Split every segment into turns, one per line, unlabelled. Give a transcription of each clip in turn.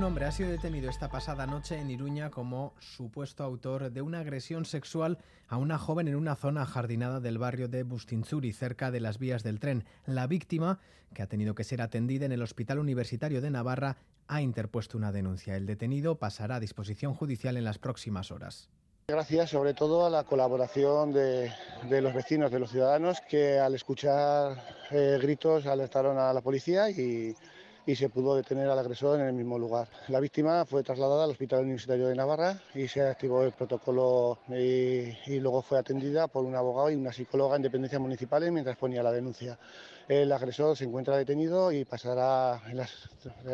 Un hombre ha sido detenido esta pasada noche en Iruña como supuesto autor de una agresión sexual a una joven en una zona jardinada del barrio de Bustinzuri, cerca de las vías del tren. La víctima, que ha tenido que ser atendida en el Hospital Universitario de Navarra, ha interpuesto una denuncia. El detenido pasará a disposición judicial en las próximas horas.
Gracias sobre todo a la colaboración de, los vecinos, de los ciudadanos, que al escuchar eh, gritos alertaron a la policía y y se pudo detener al agresor en el mismo lugar. La víctima fue trasladada al Hospital Universitario de Navarra y se activó el protocolo y, luego fue atendida por un abogado y una psicóloga en dependencias municipales mientras ponía la denuncia. El agresor se encuentra detenido y pasará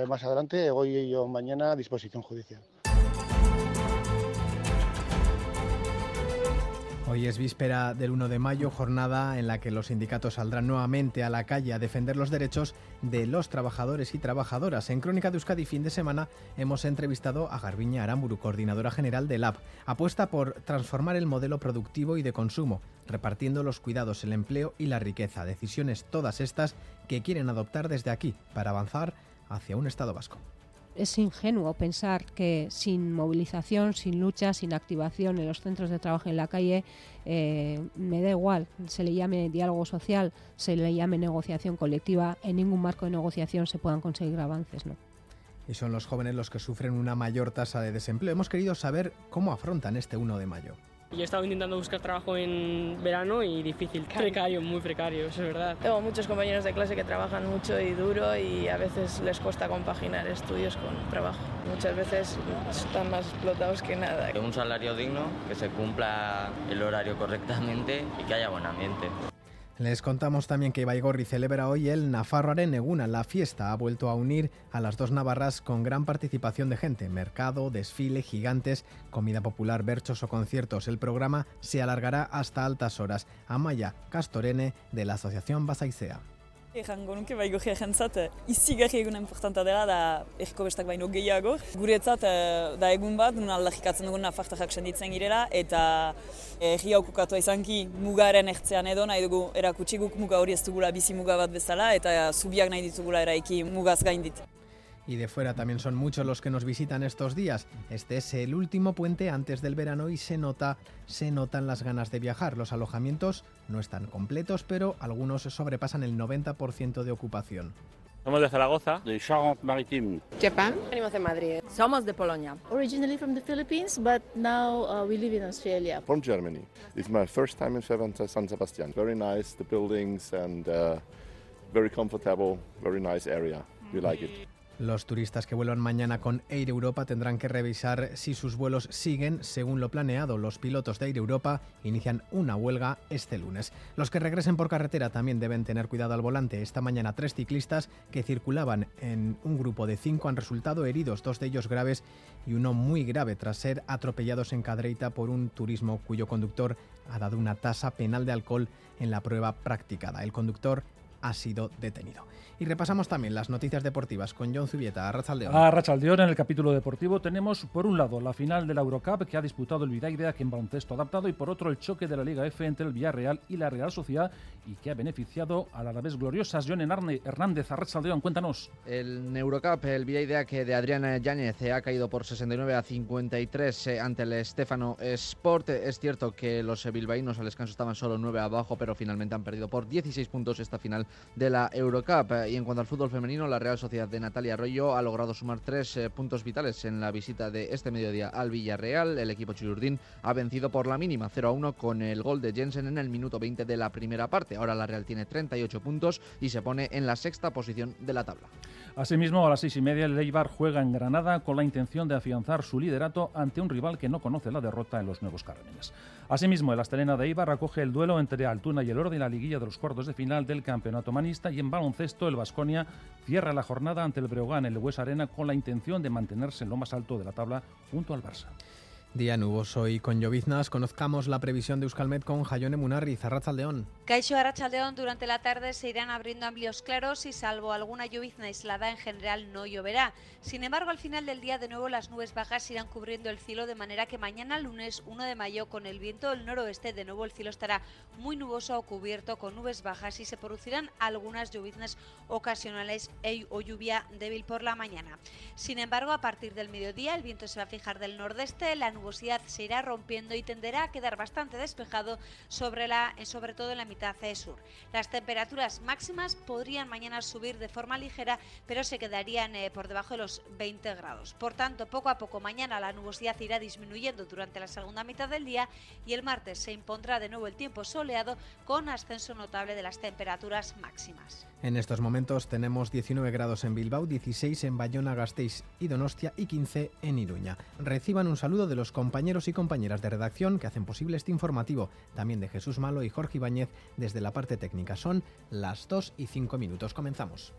más adelante, hoy o mañana, a disposición judicial.
Hoy es víspera del 1 de mayo, jornada en la que los sindicatos saldrán nuevamente a la calle a defender los derechos de los trabajadores y trabajadoras. En Crónica de Euskadi fin de semana hemos entrevistado a Garbiña Aramburu, coordinadora general del AP. Apuesta por transformar el modelo productivo y de consumo, repartiendo los cuidados, el empleo y la riqueza. Decisiones todas estas que quieren adoptar desde aquí para avanzar hacia un Estado vasco
es ingenuo pensar que sin movilización, sin lucha, sin activación en los centros de trabajo en la calle, eh, me da igual, se le llame diálogo social, se le llame negociación colectiva, en ningún marco de negociación se puedan conseguir avances. ¿no?
Y son los jóvenes los que sufren una mayor tasa de desempleo. Hemos querido saber cómo afrontan este 1 de mayo.
Yo he estado intentando buscar trabajo en verano y difícil, precario, muy precario, eso es verdad.
Tengo muchos compañeros de clase que trabajan mucho y duro y a veces les cuesta compaginar estudios con trabajo. Muchas veces están más explotados que nada.
Un salario digno, que se cumpla el horario correctamente y que haya buen ambiente.
Les contamos también que Ibaigorri celebra hoy el Nafarroaren Eguna. La fiesta ha vuelto a unir a las dos navarras con gran participación de gente. Mercado, desfile, gigantes, comida popular, berchos o conciertos. El programa se alargará hasta altas horas. Amaya Castorene de la Asociación Basaizea.
Ejango nuke bai gogia jentzat, izigarri egun importanta dela da erko bestak baino gehiago. Guretzat eh, da egun bat, nun aldarrikatzen dugun nafartajak senditzen girela, eta erri eh, haukukatu izanki mugaren ertzean edo nahi dugu erakutsi guk muga hori ez dugula bizi muga bat bezala, eta zubiak nahi ditugula eraiki mugaz gaindit.
Y de fuera también son muchos los que nos visitan estos días. Este es el último puente antes del verano y se nota, se notan las ganas de viajar. Los alojamientos no están completos, pero algunos sobrepasan el 90% de ocupación.
Somos de Zaragoza,
de Charente-Maritime.
Japan. Venimos de Madrid.
Somos de Polonia.
Originally from the Philippines, but now uh, we live in Australia.
From Germany. It's my first time in San Sebastian. Very nice, the buildings and uh, very comfortable, very nice area. We like it.
Los turistas que vuelvan mañana con Air Europa tendrán que revisar si sus vuelos siguen según lo planeado. Los pilotos de Air Europa inician una huelga este lunes. Los que regresen por carretera también deben tener cuidado al volante. Esta mañana tres ciclistas que circulaban en un grupo de cinco han resultado heridos, dos de ellos graves y uno muy grave tras ser atropellados en Cadreita por un turismo cuyo conductor ha dado una tasa penal de alcohol en la prueba practicada. El conductor ha sido detenido. Y repasamos también las noticias deportivas con John Zubieta, a Rachaldeón.
A Rachaldeón, en el capítulo deportivo tenemos por un lado la final de la Eurocup que ha disputado el que en baloncesto adaptado y por otro el choque de la Liga F entre el Villarreal y la Real Sociedad y que ha beneficiado a la vez gloriosas. John Hernández, a Rachaldeón, cuéntanos.
El Eurocup, el que de Adrián Yáñez ha caído por 69 a 53 eh, ante el Estefano Sport. Es cierto que los bilbaínos al descanso estaban solo 9 abajo, pero finalmente han perdido por 16 puntos esta final de la Eurocup. Y en cuanto al fútbol femenino, la Real Sociedad de Natalia Arroyo ha logrado sumar tres eh, puntos vitales en la visita de este mediodía al Villarreal. El equipo chilurdín ha vencido por la mínima 0 a 1 con el gol de Jensen en el minuto 20 de la primera parte. Ahora la Real tiene 38 puntos y se pone en la sexta posición de la tabla.
Asimismo, a las seis y media, el Eibar juega en Granada con la intención de afianzar su liderato ante un rival que no conoce la derrota en los nuevos Cármenes. Asimismo, el Astelena de Eibar acoge el duelo entre Altuna y el Oro de la liguilla de los cuartos de final del campeonato manista y en baloncesto el Vasconia cierra la jornada ante el Breogán en el Hues Arena con la intención de mantenerse en lo más alto de la tabla junto al Barça.
Día nuboso y con lloviznas. Conozcamos la previsión de Euskalmet con Jayone Munarri, León.
Caixo Arrachaldeón, durante la tarde se irán abriendo amplios claros y salvo alguna llovizna aislada en general no lloverá. Sin embargo, al final del día de nuevo las nubes bajas irán cubriendo el cielo de manera que mañana lunes 1 de mayo con el viento del noroeste de nuevo el cielo estará muy nuboso o cubierto con nubes bajas y se producirán algunas lloviznas ocasionales e o lluvia débil por la mañana. Sin embargo, a partir del mediodía el viento se va a fijar del nordeste, la nubosidad se irá rompiendo y tenderá a quedar bastante despejado sobre, la, sobre todo en la mitad sur. Las temperaturas máximas podrían mañana subir de forma ligera, pero se quedarían eh, por debajo de los 20 grados. Por tanto, poco a poco mañana la nubosidad irá disminuyendo durante la segunda mitad del día y el martes se impondrá de nuevo el tiempo soleado con ascenso notable de las temperaturas máximas.
En estos momentos tenemos 19 grados en Bilbao, 16 en Bayona, Gasteiz y Donostia y 15 en Iruña. Reciban un saludo de los compañeros y compañeras de redacción que hacen posible este informativo, también de Jesús Malo y Jorge Ibáñez desde la parte técnica. Son las 2 y 5 minutos. Comenzamos.